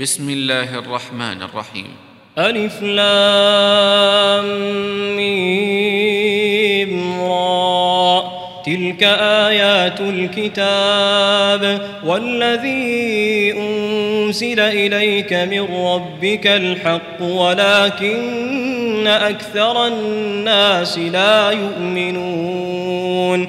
بسم الله الرحمن الرحيم. ألف لام را تلك آيات الكتاب والذي أنزل إليك من ربك الحق ولكن أكثر الناس لا يؤمنون.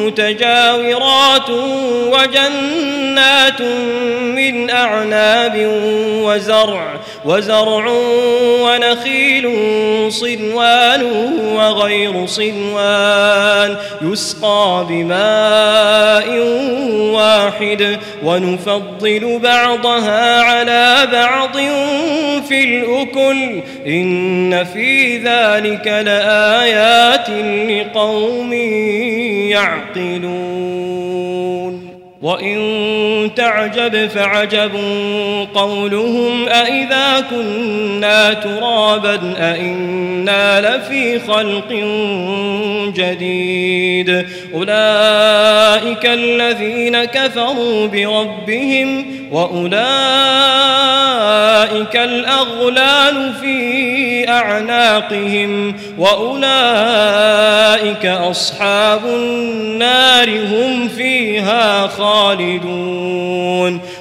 متجاورات وجنات من أعناب وزرع وزرع ونخيل صنوان وغير صنوان يسقى بماء واحد ونفضل بعضها على بعض في الأكل. إن في ذلك لآيات لقوم يعقلون. وإن تعجب فعجب قولهم أإذا كنا ترابا أإنا لفي خلق جديد. أولئك الذين كفروا بربهم وأولئك الأغلال في أعناقهم وأولئك أصحاب النار هم فيها خالدون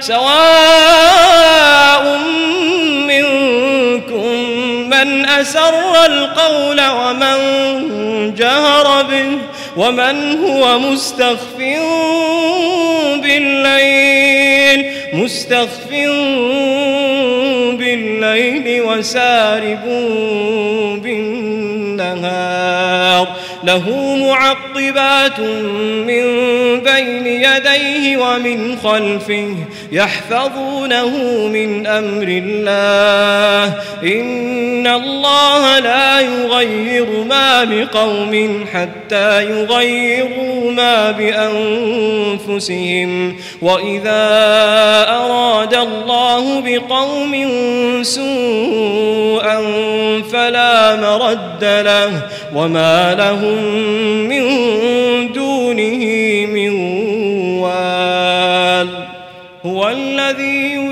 سواء منكم من أسر القول ومن جهر به ومن هو مستخف بالليل مستخف بالليل وسارب بالنهار له معقبات من بين يديه ومن خلفه يحفظونه من أمر الله. إن الله لا يغير ما بقوم حتى يغيروا ما بأنفسهم. وإذا أراد الله بقوم سوءا فلا مرد له. وما لهم من دونه من وال هو الذي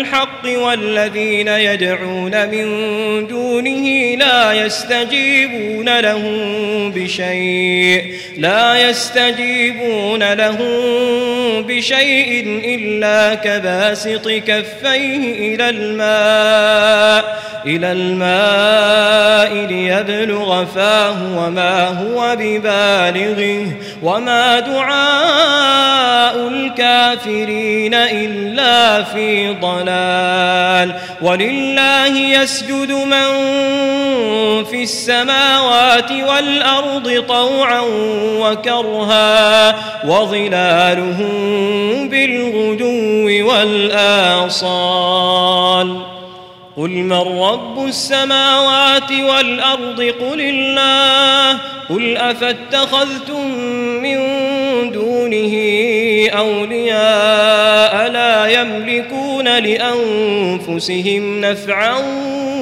الحق والذين يدعون من دونه لا يستجيبون لهم بشيء لا يستجيبون لهم بشيء إلا كباسط كفيه إلى الماء إلى الماء ليبلغ فاه وما هو ببالغه وما دعاء الكافرين إلا في ضلال ولله يسجد من في السماوات والأرض طوعا وكرها وظلالهم بالغدو والآصال. قل من رب السماوات والأرض قل الله قل أفاتخذتم من دونه أولياء لا يملكون لأنفسهم نفعا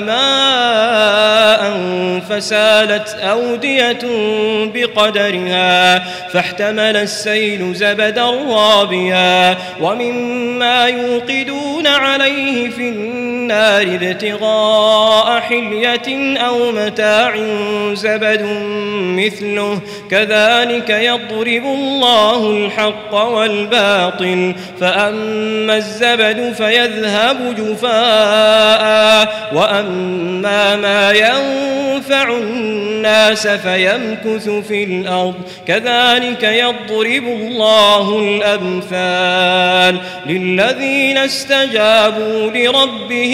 ماء فسالت أودية بقدرها فاحتمل السيل زبدا رابيا ومما يوقدون عليه في النار ابتغاء حلية أو متاع زبد مثله. كذلك يضرب الله الحق والباطل. فأما الزبد فيذهب جفاء. وأما ما ينفع الناس فيمكث في الأرض. كذلك يضرب الله الأمثال للذين استجابوا لربهم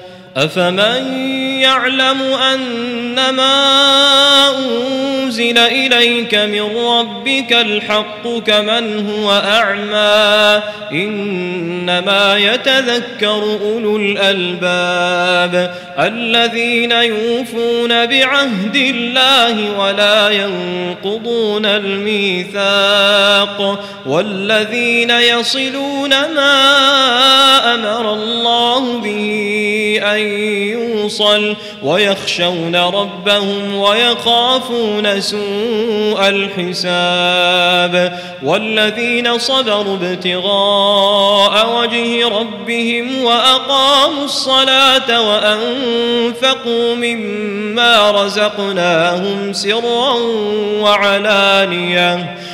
أفمن يعلم أنما أنزل إليك من ربك الحق كمن هو أعمى إنما يتذكر أولو الألباب الذين يوفون بعهد الله ولا ينقضون الميثاق والذين يصلون ما أمر الله به أن يوصل ويخشون ربهم ويخافون سوء الحساب والذين صبروا ابتغاء وجه ربهم وأقاموا الصلاة وأنفقوا مما رزقناهم سرا وعلانية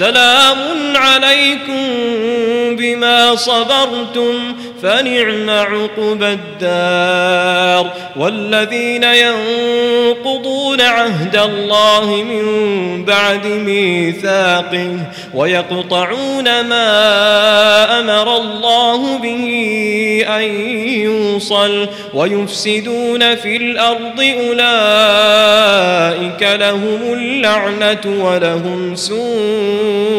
سلام عليكم بما صبرتم فنعم عقبى الدار. والذين ينقضون عهد الله من بعد ميثاقه ويقطعون ما أمر الله به أن يوصل ويفسدون في الأرض أولئك لهم اللعنة ولهم سوء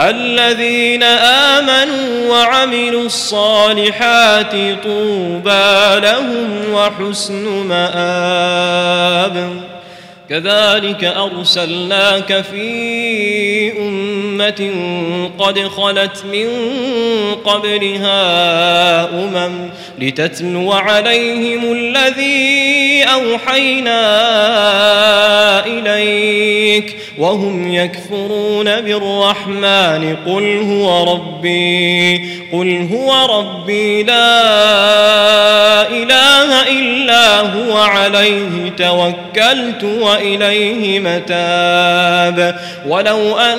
الذين آمنوا وعملوا الصالحات طوبى لهم وحسن مآب. كذلك أرسلناك في أمة قد خلت من قبلها أمم لتتلو عليهم الذي أوحينا إليك وهم يكفرون بالرحمن. قل هو ربي قل هو ربي لا إله إلا هو عليه توكلت وإليه متاب. ولو أن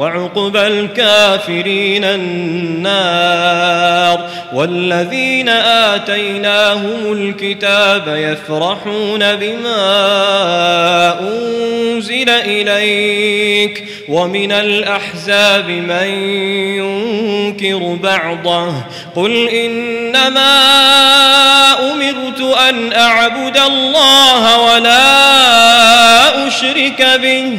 وعقبى الكافرين النار والذين آتيناهم الكتاب يفرحون بما أنزل إليك ومن الأحزاب من ينكر بعضه قل إنما أمرت أن أعبد الله ولا أشرك به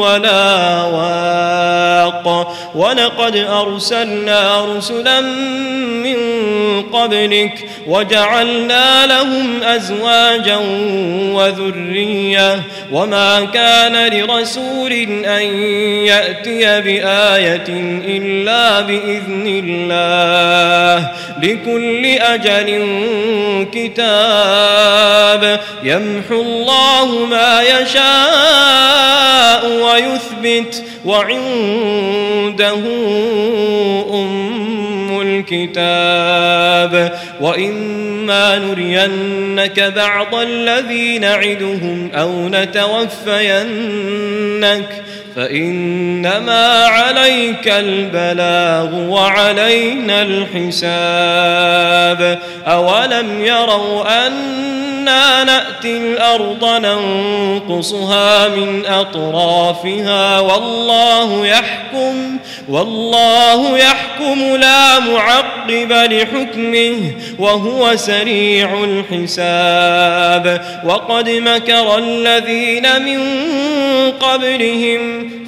ولا واق. ولقد أرسلنا رسلا من قبلك وجعلنا لهم أزواجا وذرية وما كان لرسول أن يأتي بآية إلا بإذن الله لكل أجل كتاب يمحو الله ما يشاء ويثبت وعنده أم الكتاب وإما نرينك بعض الذي نعدهم أو نتوفينك فإنما عليك البلاغ وعلينا الحساب أولم يروا أنا نأتي الأرض ننقصها من أطرافها والله يحكم والله يحكم لا معقب لحكمه وهو سريع الحساب وقد مكر الذين من قبلهم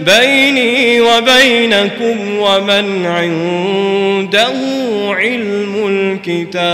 بيني وبينكم ومن عنده علم الكتاب.